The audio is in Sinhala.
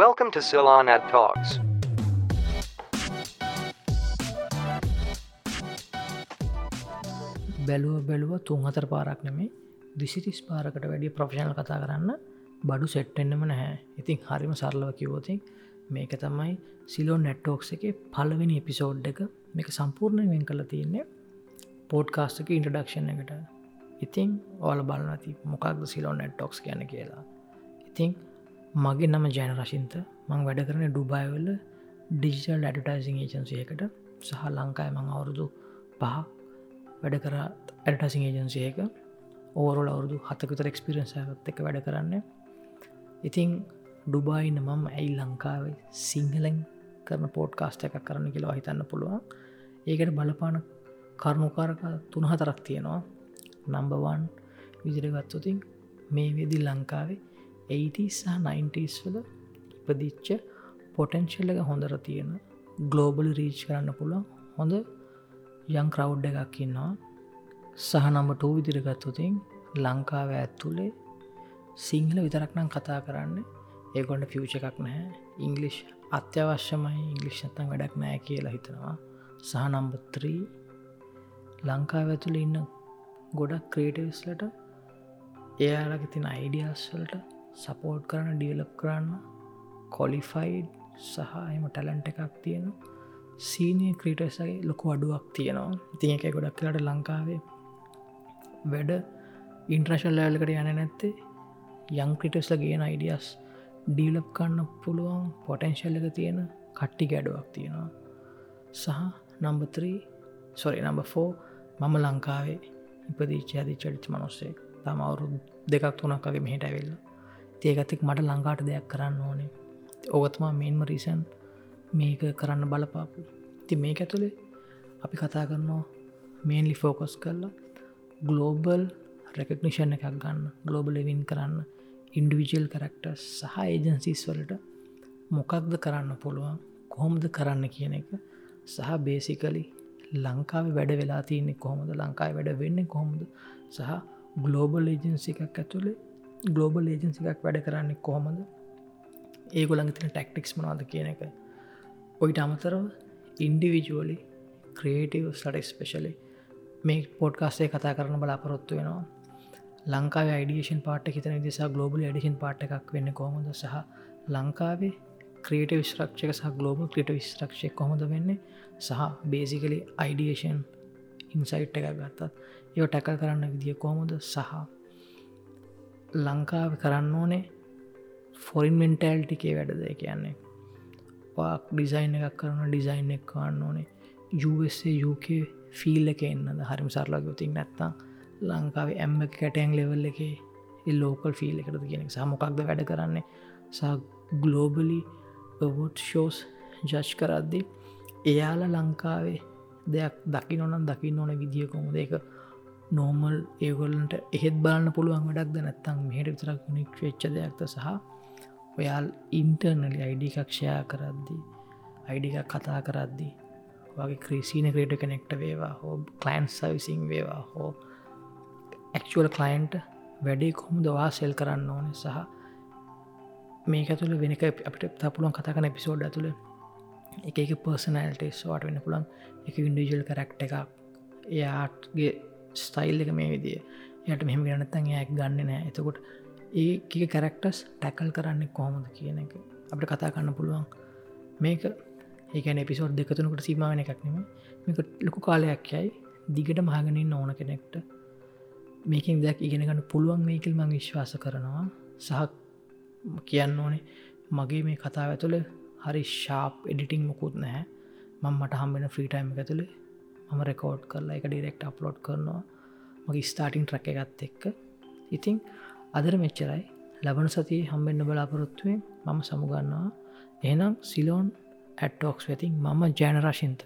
Welcome to Ceylon at Talks. බැලුව බැලුව තුන් හතර පාරක් නෙමේ දිසිතිස් පාරකට වැඩිය ප්‍රෆෂණල් කතා කරන්න බඩු සෙට්ටෙන්න්නම නැහැ. ඉතින් හරිම සරලව කිවෝතින් මේක තමයි සිලෝ නැට්ටෝක්ස් එක පලවෙනි එපිසෝඩ් එක. මේක සම්පූර්ණ වෙන් කළ තියන්නේ පෝඩ්කාස්ටක ඉන්ටඩක්ෂන් එකට. ඉතිං ඕල බලනති මොකක්ද සිලෝ නැට්ටොක්ස් කියන කියලා. ඉතිං මගේ නම ජයන රශින්ත. මං වැඩ කරන ඩුබයිවල ඩිජිටල් ඇඩටයිසිං ඒජන්සියකට සහ ලංකායි මං අවුරුදු පහ වැඩ කර ඇඩටසිං ඒජන්සියක ඕරල් අවුරුදු හතකතර එක්ස්පිරන්සයත් එක වැඩ කරන්න. ඉතිං ඩුබායින්න මම ඇයි ලංකාවේ සිංහලෙන් කරන පෝට් කාස්ට එකක් කරන්න කියලා හිතන්න පුළුවන්? ඒකට බලපාන කරුණුකාරක තුනහතරක් තියෙනවා. නම්බවන් විදිරගත්තුතින් මේ වෙදි ලංකාවේ 80 සහ 90ස් වල ඉපදිච්ච පොටෙන්ශල් එක හොඳර තියෙන ගලෝබල රීච් කරන්න පුළුවන්. හොඳ යං ක්‍රව් එකක් ඉන්නවා. සහ නම්බටෝ විදිරගත්තුතින් ලංකාව ඇත්තුලේ සිංහල විතරක්නම් කතා කරන්න ඒගොන්ට ෆියච එකක් නැහැ. ඉංගලිෂ් අත්‍යවශ්‍යමයි. ඉංගලිෂ්නත්තන් වැඩක් නෑ කියලා හිතනවා. සහ නම්බත්‍රී ලංකාව ඇතුළ ඉන්න ගොඩක් ක්‍රේටස්ලට එයාලක තින අයිඩියස් වලට සපෝට් කරන ඩියලප් කරන්න කොලිෆයිඩ් සහම ටැලන්ට එකක් තියෙන සීනය ක්‍රීටසගේ ලොකු අඩුවක් තියෙනවා. ඉතින් එක ගොඩක් කලට ලංකාවේ වැඩ ඉන්ට්‍රශල් ලෑල්කට යන නැත්තේ. යං ක්‍රිටස්ල ගෙන අයිඩියස් ඩීලප් කන්න පුළුවන් පොටන්ශල් එක තියෙන කට්ටි ගැඩුවක් තියෙනවා. සහ නම්බත්‍රී සොරි නම්බ ෆෝ මම ලංකාවේ ඉපදිච්ච ඇදි චරිච මනුස්සේ තම අවුරු දෙකක් තුනක් වගේ මෙහිට ඇවෙල්ල. ඒකතෙක් මට ලංකාට දෙයක් කරන්න ඕනේ. ඕගත්මා මෙන්ම රීසන් මේක කරන්න බලපාපු. ති මේක ඇතුළේ අපි කතා කරනවා මේන්ලි ෆෝකස් කරලා ගලෝබල් රෙකක්නිෂන් එකක් ගන්න ගලෝබල වින් කරන්න ඉන්ඩවිජල් කරක්ට සහ ඒජන්සිස් වලට මොකක්ද කරන්න පුළුවන් කොහොමද කරන්න කියන එක සහ බේසිකලි ලංකාව වැඩ වෙලා තියන්නේ කොහොමද ලංකායි වැඩ වෙන්න කොහොමද සහ ගලෝබල් ඒජන්සි එකක් ඇතුළේ ගලෝබල් ඒජන්සි එකක් වැඩ කරන්නේ කොහොමද? ඒගොලඟ තින ටෙක්ටික්ස් මනවාද කියන එක. ඔයිට අමතරව ඉන්ඩිවිජුවලි ක්‍රේටව සට ස්පෙශලි මේ පොඩ්කාස්සේ කතා කරන බලාපොරොත්තු වෙනවා. ලංකාව ඩියේෂන් පාට හිතන දෙසා ගලෝබල ඩිෂන් පාට එකක් වෙන්න කොහොමද සහ ලංකාවේ ක්‍රේට විශ්රක්ෂක සහ ගලෝබල් ක්‍රට විශ්රක්ෂය කොහොද වෙන්නේ සහ බේසිකලි අයිඩියේෂන් ඉන්සයිට් එකක් ගත්තත් ඒ ටැකල් කරන්න විදිිය කොහොමද සහ ලංකාව කරන්න ඕනේ. ෆොරින් මෙන්ටල්ටිකේ වැඩද කියන්නේ? පාක් ඩිසයින් එකක් කරන ඩිසයින් එක් කන්න ඕනේ. USA UK ෆීල් එක එන්නද? හරිම සරලගතින් නැත්තා ලංකාවේ ඇම්ම කැටෑන් ලෙවල් එක ලෝකල් ෆීල් එකටද කියෙනෙ සමොකක්ද වැඩ කරන්නේ? සා ගලෝබලි වොට් ෂෝස් ජච් කරද්දි එයාල ලංකාවේ දෙයක් දකි නොනම් දකින්න ඕන විදිිය කොමුද එක නෝමල් ඒගොල්ලන්ට එහෙත් බලන්න පුළුවන් වැඩක්ද නැත්තං මෙහට විතරක් නික් වෙච්ච දෙයක්ත සහ ඔයාල් ඉන්ටර්නලි අයිඩි කක්ෂයා කරද්දි අයිඩික කතා කරද්දි වගේ ක්‍රීසින ක්‍රේට කනෙක්ට වේවා හෝ කලයින්් සවිසිං වේවා හෝ ඇක්ුවල් කලයින්ට වැඩේ කොහොම දවා සෙල් කරන්න ඕන සහ මේක තුළ වෙනක අපිට තපුලුවන් කතාකන එපිසෝඩ් ඇතුළ එක එක පර්සනල්ටස් වාට වෙන්න පුළන් එක ඉන්ඩිජල් කරක්ට එකක් එයාටගේ ස්ටයිල් එක මේ විදිිය. යට මෙහම ගනත්තන් යක් ගන්න නෑ. එතකොට ඒ කැරක්ටස් ටැකල් කරන්න කොහොමද කියන එක අපට කතා කන්න පුළුවන්. මේක ඒකන එපිසෝඩ් දෙකතුනකට සීමාවන එකක් නෙම මේක ලොකු කාලයක් යයි. දිගට මහගනින් ඕන කෙනෙක්ට. මේකින් දෙයක් ඉගෙනගන්න පුළුවන් මේකල් මං විශ්වාස කරනවා. සහ කියන්න ඕනේ මගේ මේ කතාව ඇතුළ හරි ශාප් එඩිටිං මොකුත් නැහැ. මං මට හම්බෙන ෆ්‍රීටයිම් ඇතුළේ මම රෙකෝඩ් කරලා එක ඩිරෙක්ට අප්ලෝඩ් කරනවා. මගේ ස්ටාටිං ට්‍රක එකත් එක්ක. ඉතිං අදර මෙච්චරයි. ලබන සතිය හම්බෙන්න්න බලාපොරොත්තුවෙන් මම සමුගන්නවා. එනම් සිලෝන් ඇටෝක්ස් වෙතින් මම ජෑනරශින්ත